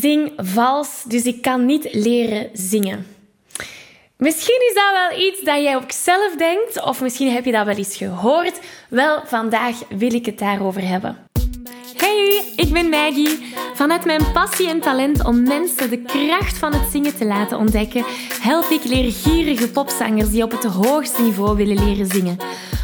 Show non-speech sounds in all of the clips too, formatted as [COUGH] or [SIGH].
zing vals, dus ik kan niet leren zingen. Misschien is dat wel iets dat jij ook zelf denkt, of misschien heb je dat wel eens gehoord. Wel, vandaag wil ik het daarover hebben. Hey, ik ben Maggie. Vanuit mijn passie en talent om mensen de kracht van het zingen te laten ontdekken, help ik leergierige popzangers die op het hoogste niveau willen leren zingen.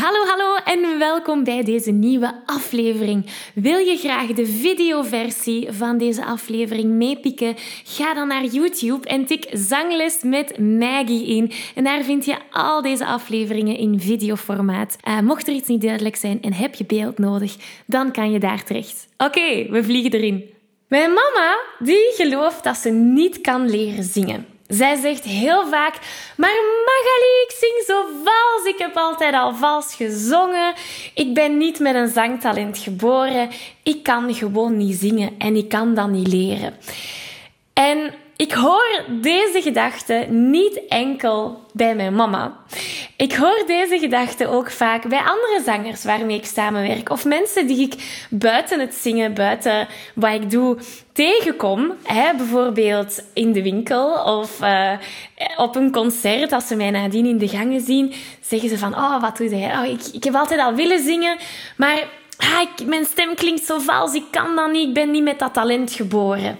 Hallo, hallo en welkom bij deze nieuwe aflevering. Wil je graag de videoversie van deze aflevering meepikken? Ga dan naar YouTube en tik Zangles met Maggie in. En daar vind je al deze afleveringen in videoformaat. Uh, mocht er iets niet duidelijk zijn en heb je beeld nodig, dan kan je daar terecht. Oké, we vliegen erin. Mijn mama, die gelooft dat ze niet kan leren zingen. Zij zegt heel vaak: Maar Magali, ik zing zo vals. Ik heb altijd al vals gezongen. Ik ben niet met een zangtalent geboren. Ik kan gewoon niet zingen en ik kan dat niet leren. En ik hoor deze gedachte niet enkel bij mijn mama. Ik hoor deze gedachte ook vaak bij andere zangers waarmee ik samenwerk. Of mensen die ik buiten het zingen, buiten wat ik doe, tegenkom. Hè, bijvoorbeeld in de winkel of uh, op een concert. Als ze mij nadien in de gangen zien, zeggen ze van... Oh, wat doe jij? Oh, ik, ik heb altijd al willen zingen, maar ah, mijn stem klinkt zo vals, ik kan dat niet, ik ben niet met dat talent geboren.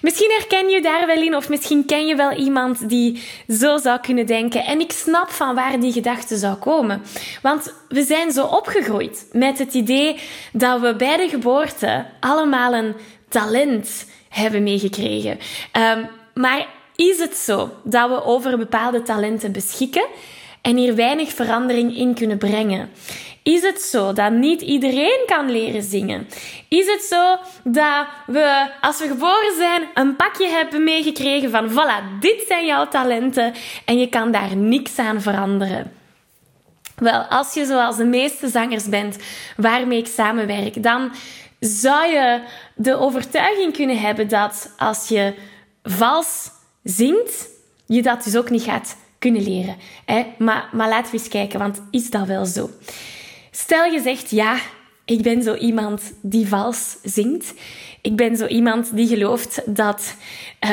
Misschien herken je daar wel in, of misschien ken je wel iemand die zo zou kunnen denken. En ik snap van waar die gedachte zou komen. Want we zijn zo opgegroeid met het idee dat we bij de geboorte allemaal een talent hebben meegekregen. Um, maar is het zo dat we over bepaalde talenten beschikken en hier weinig verandering in kunnen brengen? Is het zo dat niet iedereen kan leren zingen? Is het zo dat we, als we geboren zijn, een pakje hebben meegekregen van voilà, dit zijn jouw talenten en je kan daar niks aan veranderen? Wel, als je zoals de meeste zangers bent waarmee ik samenwerk, dan zou je de overtuiging kunnen hebben dat als je vals zingt, je dat dus ook niet gaat kunnen leren. Maar, maar laten we eens kijken, want is dat wel zo? Stel je zegt ja, ik ben zo iemand die vals zingt. Ik ben zo iemand die gelooft dat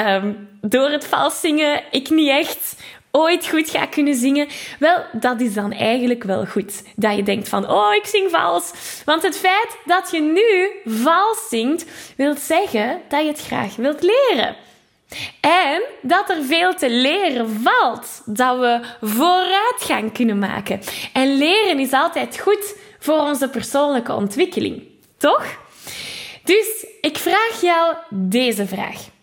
um, door het vals zingen ik niet echt ooit goed ga kunnen zingen. Wel, dat is dan eigenlijk wel goed. Dat je denkt van, oh, ik zing vals. Want het feit dat je nu vals zingt, wil zeggen dat je het graag wilt leren. En dat er veel te leren valt. Dat we vooruitgang kunnen maken. En leren is altijd goed voor onze persoonlijke ontwikkeling. Toch? Dus ik vraag jou deze vraag.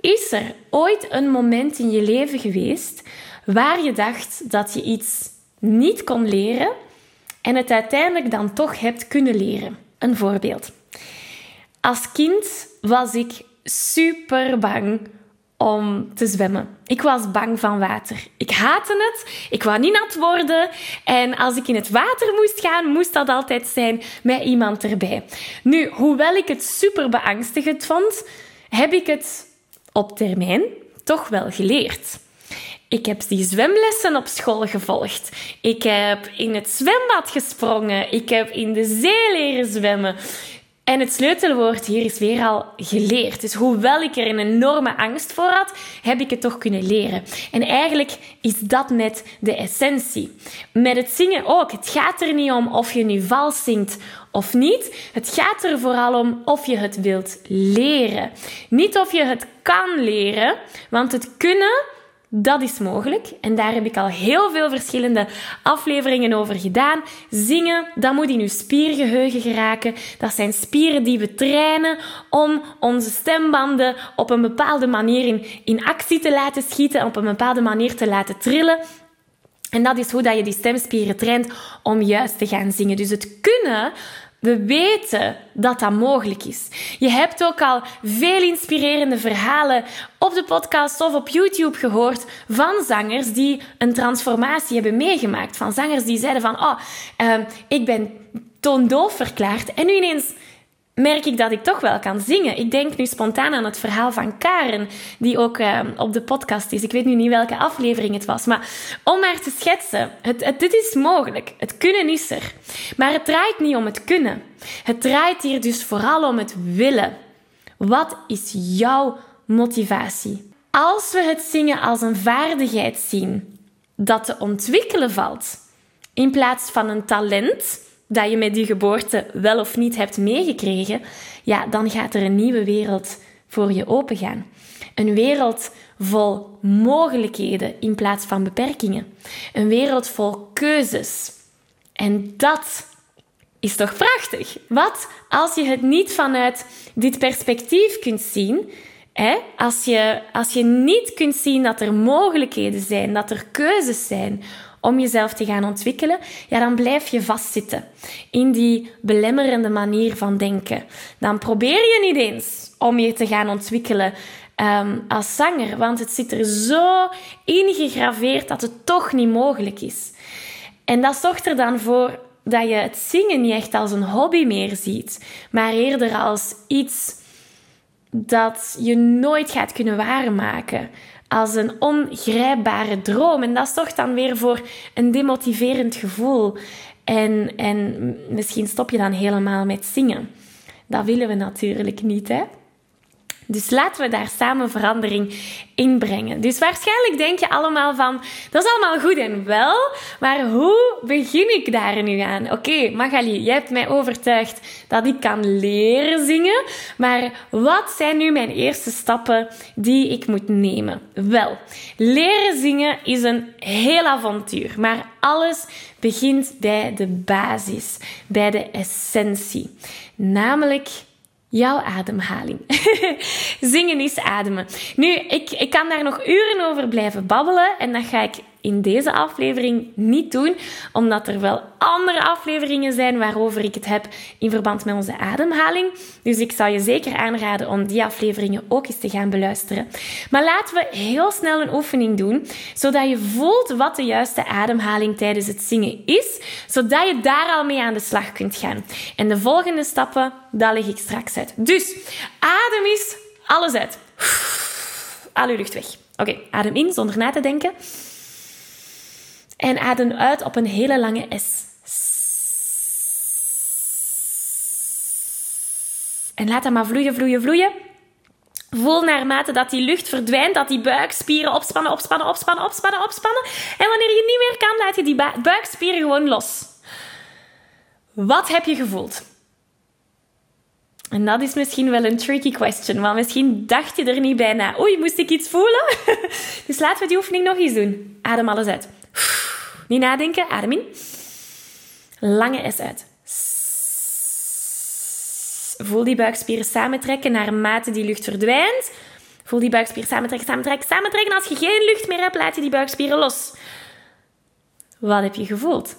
Is er ooit een moment in je leven geweest waar je dacht dat je iets niet kon leren en het uiteindelijk dan toch hebt kunnen leren? Een voorbeeld. Als kind was ik super bang om te zwemmen. Ik was bang van water. Ik haatte het. Ik wou niet nat worden. En als ik in het water moest gaan, moest dat altijd zijn met iemand erbij. Nu, hoewel ik het super beangstigend vond, heb ik het op termijn toch wel geleerd. Ik heb die zwemlessen op school gevolgd. Ik heb in het zwembad gesprongen. Ik heb in de zee leren zwemmen. En het sleutelwoord hier is weer al geleerd. Dus hoewel ik er een enorme angst voor had, heb ik het toch kunnen leren. En eigenlijk is dat net de essentie. Met het zingen ook. Het gaat er niet om of je nu vals zingt of niet. Het gaat er vooral om of je het wilt leren. Niet of je het kan leren, want het kunnen dat is mogelijk. En daar heb ik al heel veel verschillende afleveringen over gedaan. Zingen, dat moet in uw spiergeheugen geraken. Dat zijn spieren die we trainen om onze stembanden op een bepaalde manier in, in actie te laten schieten, op een bepaalde manier te laten trillen. En dat is hoe dat je die stemspieren traint om juist te gaan zingen. Dus het kunnen we weten dat dat mogelijk is. Je hebt ook al veel inspirerende verhalen op de podcast of op YouTube gehoord van zangers die een transformatie hebben meegemaakt. Van zangers die zeiden van, oh, uh, ik ben toondoof verklaard en nu ineens merk ik dat ik toch wel kan zingen. Ik denk nu spontaan aan het verhaal van Karen, die ook uh, op de podcast is. Ik weet nu niet welke aflevering het was, maar om maar te schetsen, het, het, dit is mogelijk. Het kunnen is er. Maar het draait niet om het kunnen. Het draait hier dus vooral om het willen. Wat is jouw motivatie? Als we het zingen als een vaardigheid zien dat te ontwikkelen valt, in plaats van een talent dat je met die geboorte wel of niet hebt meegekregen, ja, dan gaat er een nieuwe wereld voor je opengaan. Een wereld vol mogelijkheden in plaats van beperkingen. Een wereld vol keuzes. En dat is toch prachtig? Wat als je het niet vanuit dit perspectief kunt zien? Hè? Als, je, als je niet kunt zien dat er mogelijkheden zijn, dat er keuzes zijn om jezelf te gaan ontwikkelen, ja, dan blijf je vastzitten in die belemmerende manier van denken. Dan probeer je niet eens om je te gaan ontwikkelen um, als zanger, want het zit er zo ingegraveerd dat het toch niet mogelijk is. En dat zorgt er dan voor dat je het zingen niet echt als een hobby meer ziet, maar eerder als iets dat je nooit gaat kunnen waarmaken als een ongrijpbare droom. En dat zorgt dan weer voor een demotiverend gevoel. En, en misschien stop je dan helemaal met zingen. Dat willen we natuurlijk niet, hè? Dus laten we daar samen verandering in brengen. Dus waarschijnlijk denk je allemaal van, dat is allemaal goed en wel, maar hoe begin ik daar nu aan? Oké, Magali, jij hebt mij overtuigd dat ik kan leren zingen, maar wat zijn nu mijn eerste stappen die ik moet nemen? Wel, leren zingen is een heel avontuur, maar alles begint bij de basis, bij de essentie, namelijk jouw ademhaling. [LAUGHS] Zingen is ademen. Nu, ik, ik kan daar nog uren over blijven babbelen en dat ga ik in deze aflevering niet doen, omdat er wel andere afleveringen zijn waarover ik het heb in verband met onze ademhaling. Dus ik zou je zeker aanraden om die afleveringen ook eens te gaan beluisteren. Maar laten we heel snel een oefening doen, zodat je voelt wat de juiste ademhaling tijdens het zingen is, zodat je daar al mee aan de slag kunt gaan. En de volgende stappen, dat leg ik straks uit. Dus adem is alles uit. Al je lucht weg. Oké, adem in zonder na te denken. En adem uit op een hele lange S. En laat dat maar vloeien, vloeien, vloeien. Voel naarmate dat die lucht verdwijnt, dat die buikspieren opspannen, opspannen, opspannen, opspannen, opspannen. En wanneer je niet meer kan, laat je die buikspieren gewoon los. Wat heb je gevoeld? En dat is misschien wel een tricky question, want misschien dacht je er niet bij na. Oei, moest ik iets voelen? [LAUGHS] dus laten we die oefening nog eens doen. Adem alles uit. Niet nadenken, adem in. Lange S uit. Voel die buikspieren samentrekken naarmate die lucht verdwijnt. Voel die buikspieren samentrekken, samentrekken, samentrekken. Als je geen lucht meer hebt, laat je die buikspieren los. Wat heb je gevoeld?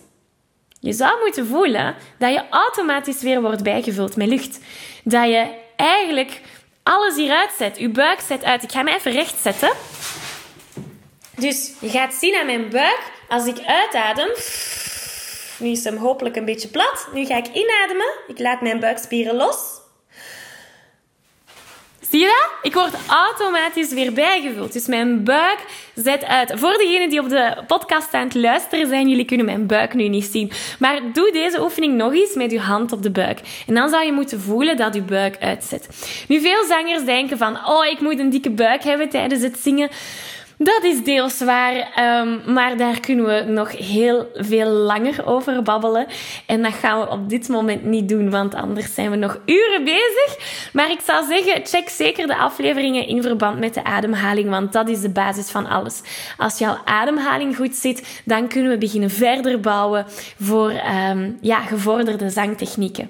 Je zou moeten voelen dat je automatisch weer wordt bijgevuld met lucht. Dat je eigenlijk alles hieruit zet. Je buik zet uit. Ik ga me even recht zetten. Dus je gaat zien aan mijn buik, als ik uitadem, nu is hem hopelijk een beetje plat. Nu ga ik inademen. Ik laat mijn buikspieren los. Zie je dat? Ik word automatisch weer bijgevuld. Dus mijn buik zet uit. Voor degenen die op de podcast aan het luisteren zijn, jullie kunnen mijn buik nu niet zien. Maar doe deze oefening nog eens met je hand op de buik. En dan zou je moeten voelen dat je buik uitzet. Nu, veel zangers denken van, oh, ik moet een dikke buik hebben tijdens het zingen. Dat is deels waar, um, maar daar kunnen we nog heel veel langer over babbelen. En dat gaan we op dit moment niet doen, want anders zijn we nog uren bezig. Maar ik zou zeggen, check zeker de afleveringen in verband met de ademhaling, want dat is de basis van alles. Als jouw ademhaling goed zit, dan kunnen we beginnen verder bouwen voor um, ja, gevorderde zangtechnieken.